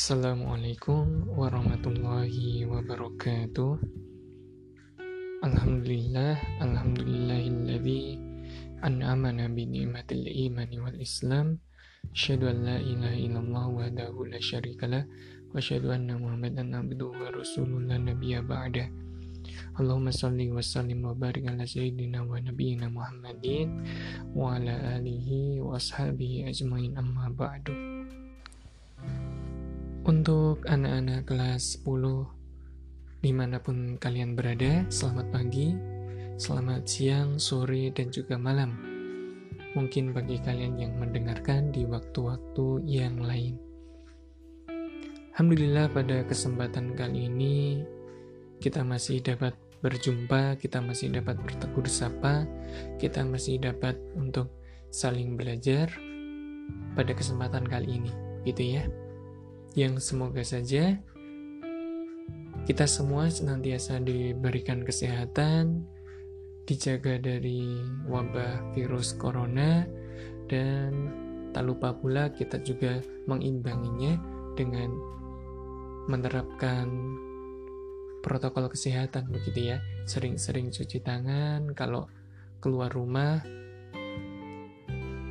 Assalamualaikum warahmatullahi wabarakatuh. Alhamdulillah Alhamdulillahilladzi An'amana bi ni'matil imani wal islam. Asyhadu an la ilaha illallah la syarikalah Wa asyhadu anna muhammadan abduhu wa rasuluh la nabiyya ba'da Allahumma salli wa sallim wa barik ala sayyidina wa nabiyina Muhammadin wa ala alihi wa ashabihi ajmain amma ba'du untuk anak-anak kelas 10 di mana pun kalian berada, selamat pagi, selamat siang, sore, dan juga malam. Mungkin bagi kalian yang mendengarkan di waktu-waktu yang lain. Alhamdulillah pada kesempatan kali ini kita masih dapat berjumpa, kita masih dapat bertegur sapa, kita masih dapat untuk saling belajar pada kesempatan kali ini, gitu ya yang semoga saja kita semua senantiasa diberikan kesehatan, dijaga dari wabah virus corona, dan tak lupa pula kita juga mengimbanginya dengan menerapkan protokol kesehatan begitu ya. Sering-sering cuci tangan, kalau keluar rumah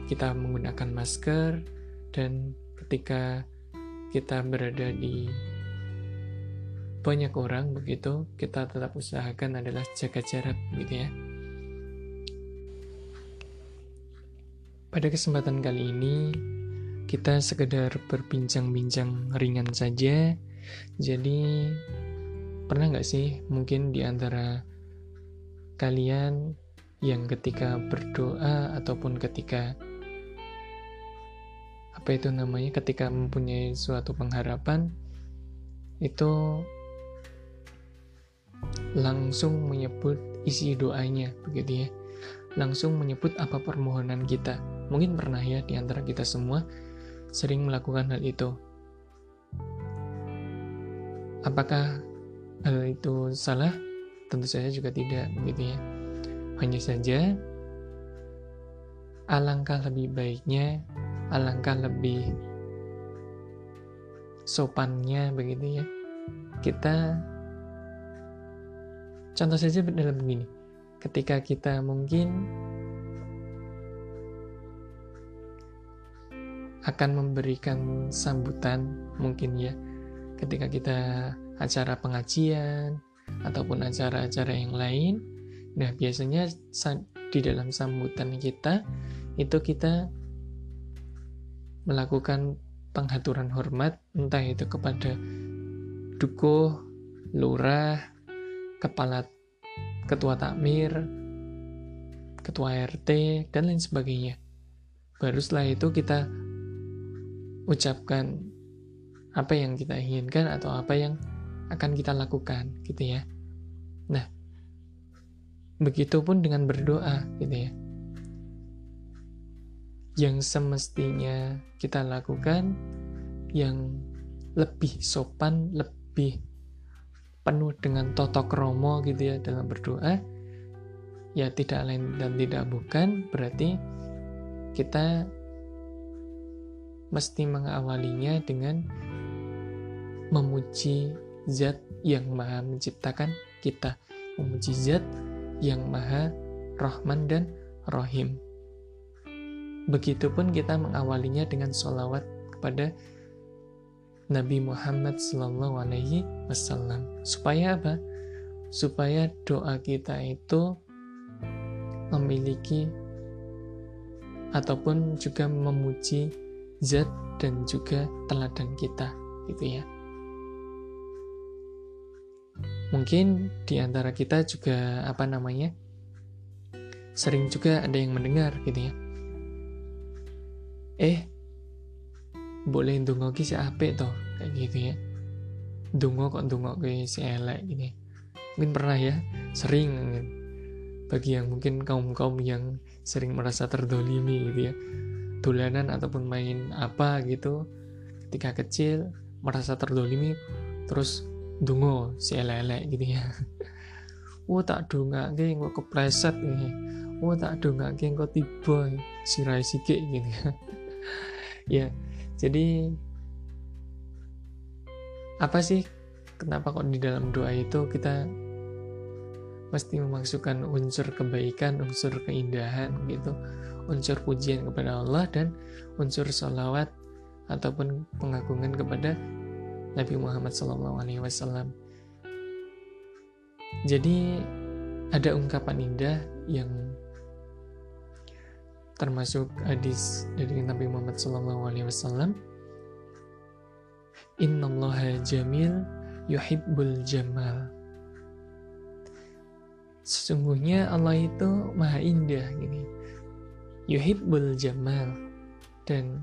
kita menggunakan masker dan ketika kita berada di banyak orang begitu, kita tetap usahakan adalah jaga jarak gitu ya. Pada kesempatan kali ini kita sekedar berbincang-bincang ringan saja. Jadi pernah nggak sih mungkin di antara kalian yang ketika berdoa ataupun ketika apa itu namanya ketika mempunyai suatu pengharapan itu langsung menyebut isi doanya begitu ya. Langsung menyebut apa permohonan kita. Mungkin pernah ya di antara kita semua sering melakukan hal itu. Apakah hal itu salah? Tentu saja juga tidak begitu ya. Hanya saja alangkah lebih baiknya alangkah lebih sopannya begitu ya. Kita contoh saja dalam begini. Ketika kita mungkin akan memberikan sambutan mungkin ya. Ketika kita acara pengajian ataupun acara-acara yang lain. Nah biasanya di dalam sambutan kita itu kita melakukan penghaturan hormat entah itu kepada dukuh, lurah, kepala ketua takmir, ketua RT, dan lain sebagainya. Baru setelah itu kita ucapkan apa yang kita inginkan atau apa yang akan kita lakukan gitu ya. Nah, begitupun dengan berdoa gitu ya yang semestinya kita lakukan yang lebih sopan, lebih penuh dengan totok romo gitu ya dalam berdoa ya tidak lain dan tidak bukan berarti kita mesti mengawalinya dengan memuji zat yang maha menciptakan kita memuji zat yang maha rahman dan rohim Begitupun kita mengawalinya dengan sholawat kepada Nabi Muhammad Sallallahu Alaihi Wasallam. Supaya apa? Supaya doa kita itu memiliki ataupun juga memuji zat dan juga teladan kita, gitu ya. Mungkin di antara kita juga apa namanya? Sering juga ada yang mendengar gitu ya eh boleh ndonga ki si apik toh kayak gitu ya. Ndonga kok ndonga ke si elek gini. Mungkin pernah ya sering bagi yang mungkin kaum kaum yang sering merasa terdolimi gitu ya. Tulanan ataupun main apa gitu. Ketika kecil merasa terdolimi terus dungo si elek gitu ya. Wah tak dunga ke kok kepleset ini. Wah tak dunga ke kok tiba sirai sikik gitu ya ya jadi apa sih kenapa kok di dalam doa itu kita mesti memasukkan unsur kebaikan, unsur keindahan gitu, unsur pujian kepada Allah dan unsur salawat ataupun pengagungan kepada Nabi Muhammad SAW. Jadi ada ungkapan indah yang termasuk hadis dari Nabi Muhammad SAW. Allah jamil yuhibbul jamal. Sesungguhnya Allah itu maha indah gini. Yuhibbul jamal. Dan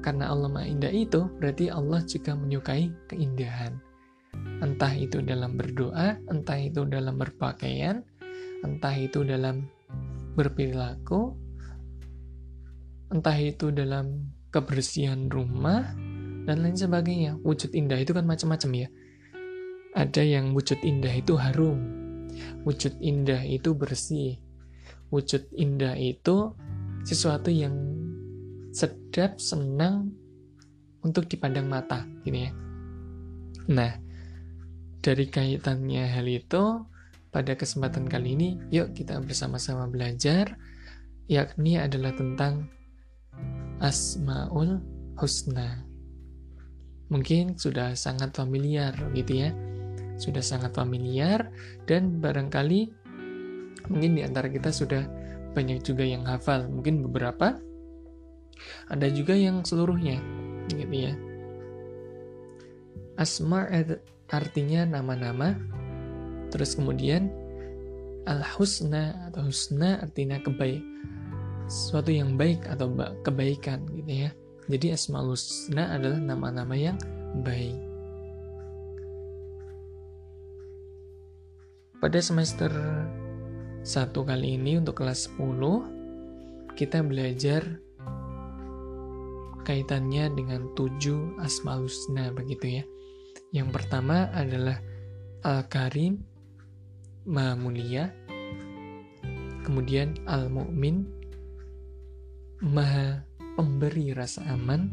karena Allah maha indah itu berarti Allah juga menyukai keindahan. Entah itu dalam berdoa entah itu dalam berpakaian entah itu dalam berperilaku entah itu dalam kebersihan rumah dan lain sebagainya wujud indah itu kan macam-macam ya ada yang wujud indah itu harum Wujud indah itu bersih. Wujud indah itu sesuatu yang sedap, senang untuk dipandang mata, gini ya. Nah, dari kaitannya hal itu, pada kesempatan kali ini, yuk kita bersama-sama belajar, yakni adalah tentang Asmaul Husna. Mungkin sudah sangat familiar gitu ya sudah sangat familiar dan barangkali mungkin di antara kita sudah banyak juga yang hafal, mungkin beberapa ada juga yang seluruhnya gitu ya. Asma artinya nama-nama. Terus kemudian al-husna atau husna artinya kebaik sesuatu yang baik atau kebaikan gitu ya. Jadi asmaul husna adalah nama-nama yang baik. Pada semester 1 kali ini untuk kelas 10 kita belajar kaitannya dengan tujuh asmaul husna begitu ya. Yang pertama adalah Al-Karim, Maha Mulia. Kemudian Al-Mu'min, Maha Pemberi Rasa Aman.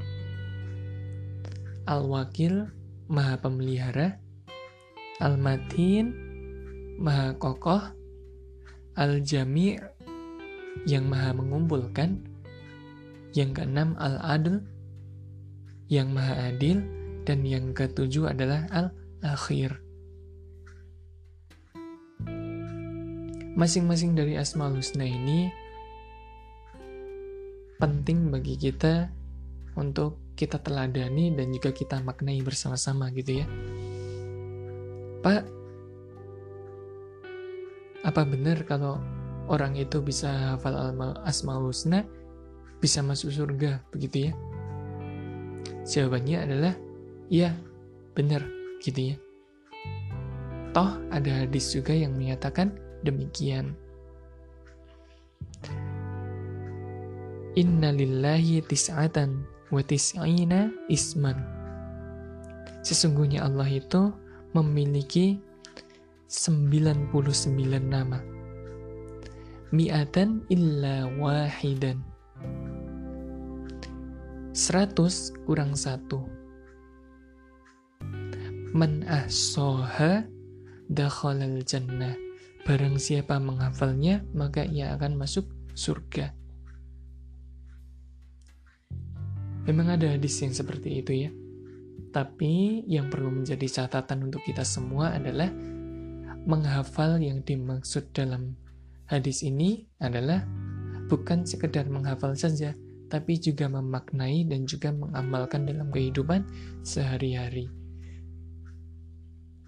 Al-Wakil, Maha Pemelihara. Al-Matin, maha kokoh, al-jami' yang maha mengumpulkan, yang keenam al-adl yang maha adil, dan yang ketujuh adalah al-akhir. Masing-masing dari Asmaul Husna ini penting bagi kita untuk kita teladani dan juga kita maknai bersama-sama gitu ya. Pak, apa benar kalau orang itu bisa hafal Asmaul Husna bisa masuk surga begitu ya? Jawabannya adalah iya, benar gitu ya. Toh ada hadis juga yang menyatakan demikian. Inna lillahi tis'atan wa tis'ina isman. Sesungguhnya Allah itu memiliki 99 nama. Mi'atan illa wahidan. 100 kurang 1. Man ahsoha dakhalal jannah. Barang siapa menghafalnya, maka ia akan masuk surga. Memang ada hadis yang seperti itu ya. Tapi yang perlu menjadi catatan untuk kita semua adalah menghafal yang dimaksud dalam hadis ini adalah bukan sekedar menghafal saja, tapi juga memaknai dan juga mengamalkan dalam kehidupan sehari-hari.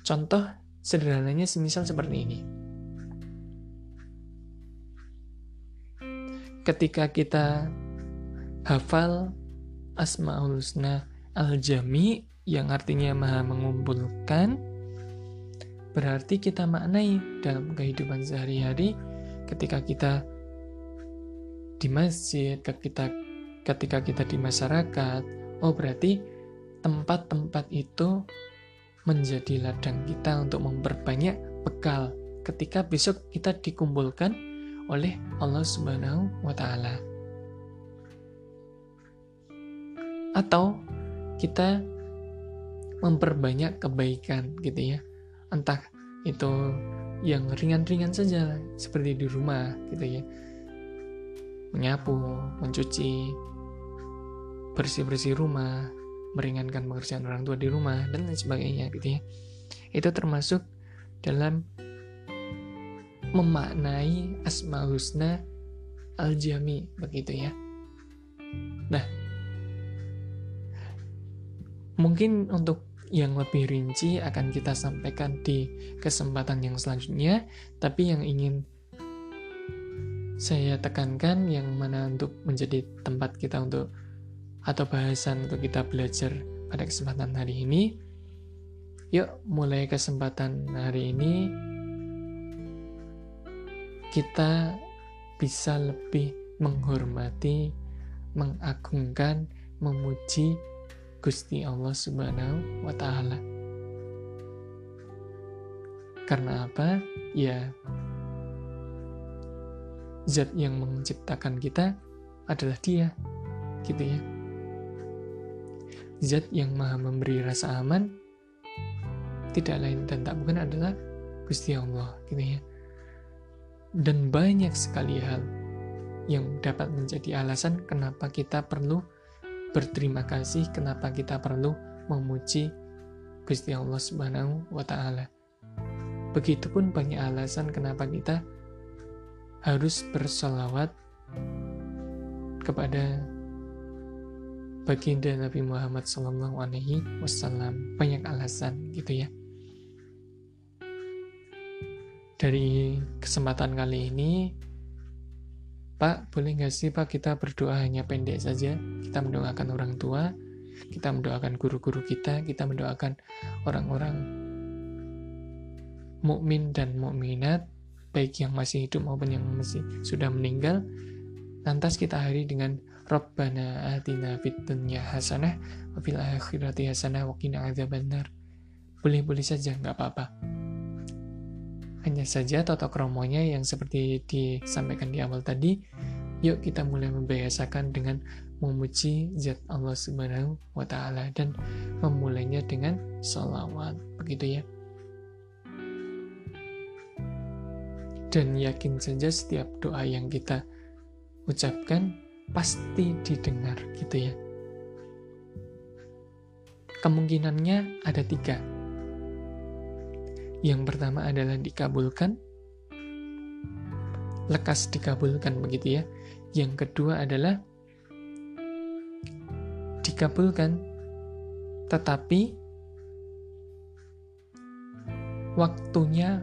Contoh sederhananya semisal seperti ini. Ketika kita hafal Asmaul Husna Al-Jami yang artinya maha mengumpulkan, berarti kita maknai dalam kehidupan sehari-hari ketika kita di masjid, ketika ketika kita di masyarakat, oh berarti tempat-tempat itu menjadi ladang kita untuk memperbanyak bekal ketika besok kita dikumpulkan oleh Allah Subhanahu wa taala. Atau kita memperbanyak kebaikan gitu ya. Entah itu yang ringan-ringan saja seperti di rumah gitu ya. Menyapu mencuci bersih-bersih rumah meringankan pekerjaan orang tua di rumah dan lain sebagainya gitu ya. Itu termasuk dalam memaknai asma husna al-jami begitu ya nah mungkin untuk yang lebih rinci akan kita sampaikan di kesempatan yang selanjutnya tapi yang ingin saya tekankan yang mana untuk menjadi tempat kita untuk atau bahasan untuk kita belajar pada kesempatan hari ini. Yuk, mulai kesempatan hari ini kita bisa lebih menghormati, mengagungkan, memuji Gusti Allah Subhanahu wa taala. Karena apa? Ya zat yang menciptakan kita adalah Dia. Gitu ya zat yang maha memberi rasa aman tidak lain dan tak bukan adalah Gusti Allah gitu ya dan banyak sekali hal yang dapat menjadi alasan kenapa kita perlu berterima kasih kenapa kita perlu memuji Gusti Allah Subhanahu wa taala. Begitupun banyak alasan kenapa kita harus bersolawat kepada baginda Nabi Muhammad Wasallam. Banyak alasan gitu ya dari kesempatan kali ini Pak boleh nggak sih Pak kita berdoa hanya pendek saja kita mendoakan orang tua kita mendoakan guru-guru kita kita mendoakan orang-orang mukmin dan mukminat baik yang masih hidup maupun yang masih sudah meninggal lantas kita hari dengan Rabbana atina fid dunya hasanah wa fil akhirati hasanah wa qina adzabannar. Boleh-boleh saja, nggak apa-apa. Hanya saja toto kromonya yang seperti disampaikan di awal tadi, yuk kita mulai membiasakan dengan memuji zat Allah Subhanahu wa taala dan memulainya dengan salawat. Begitu ya. Dan yakin saja setiap doa yang kita ucapkan pasti didengar gitu ya. Kemungkinannya ada tiga. Yang pertama adalah dikabulkan, lekas dikabulkan begitu ya. Yang kedua adalah dikabulkan, tetapi waktunya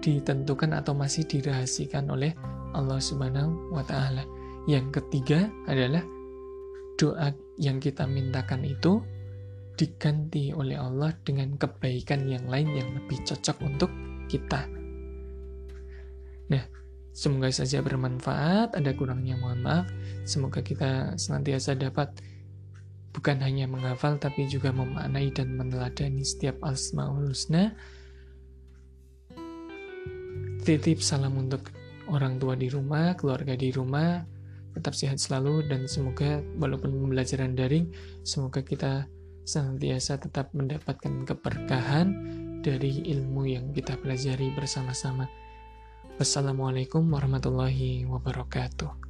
ditentukan atau masih dirahasikan oleh Allah Subhanahu wa taala. Yang ketiga adalah doa yang kita mintakan itu diganti oleh Allah dengan kebaikan yang lain yang lebih cocok untuk kita. Nah, semoga saja bermanfaat, ada kurangnya mohon maaf. Semoga kita senantiasa dapat bukan hanya menghafal tapi juga memaknai dan meneladani setiap asmaul husna. Titip salam untuk orang tua di rumah, keluarga di rumah, tetap sehat selalu dan semoga walaupun pembelajaran daring, semoga kita senantiasa tetap mendapatkan keberkahan dari ilmu yang kita pelajari bersama-sama. Wassalamualaikum warahmatullahi wabarakatuh.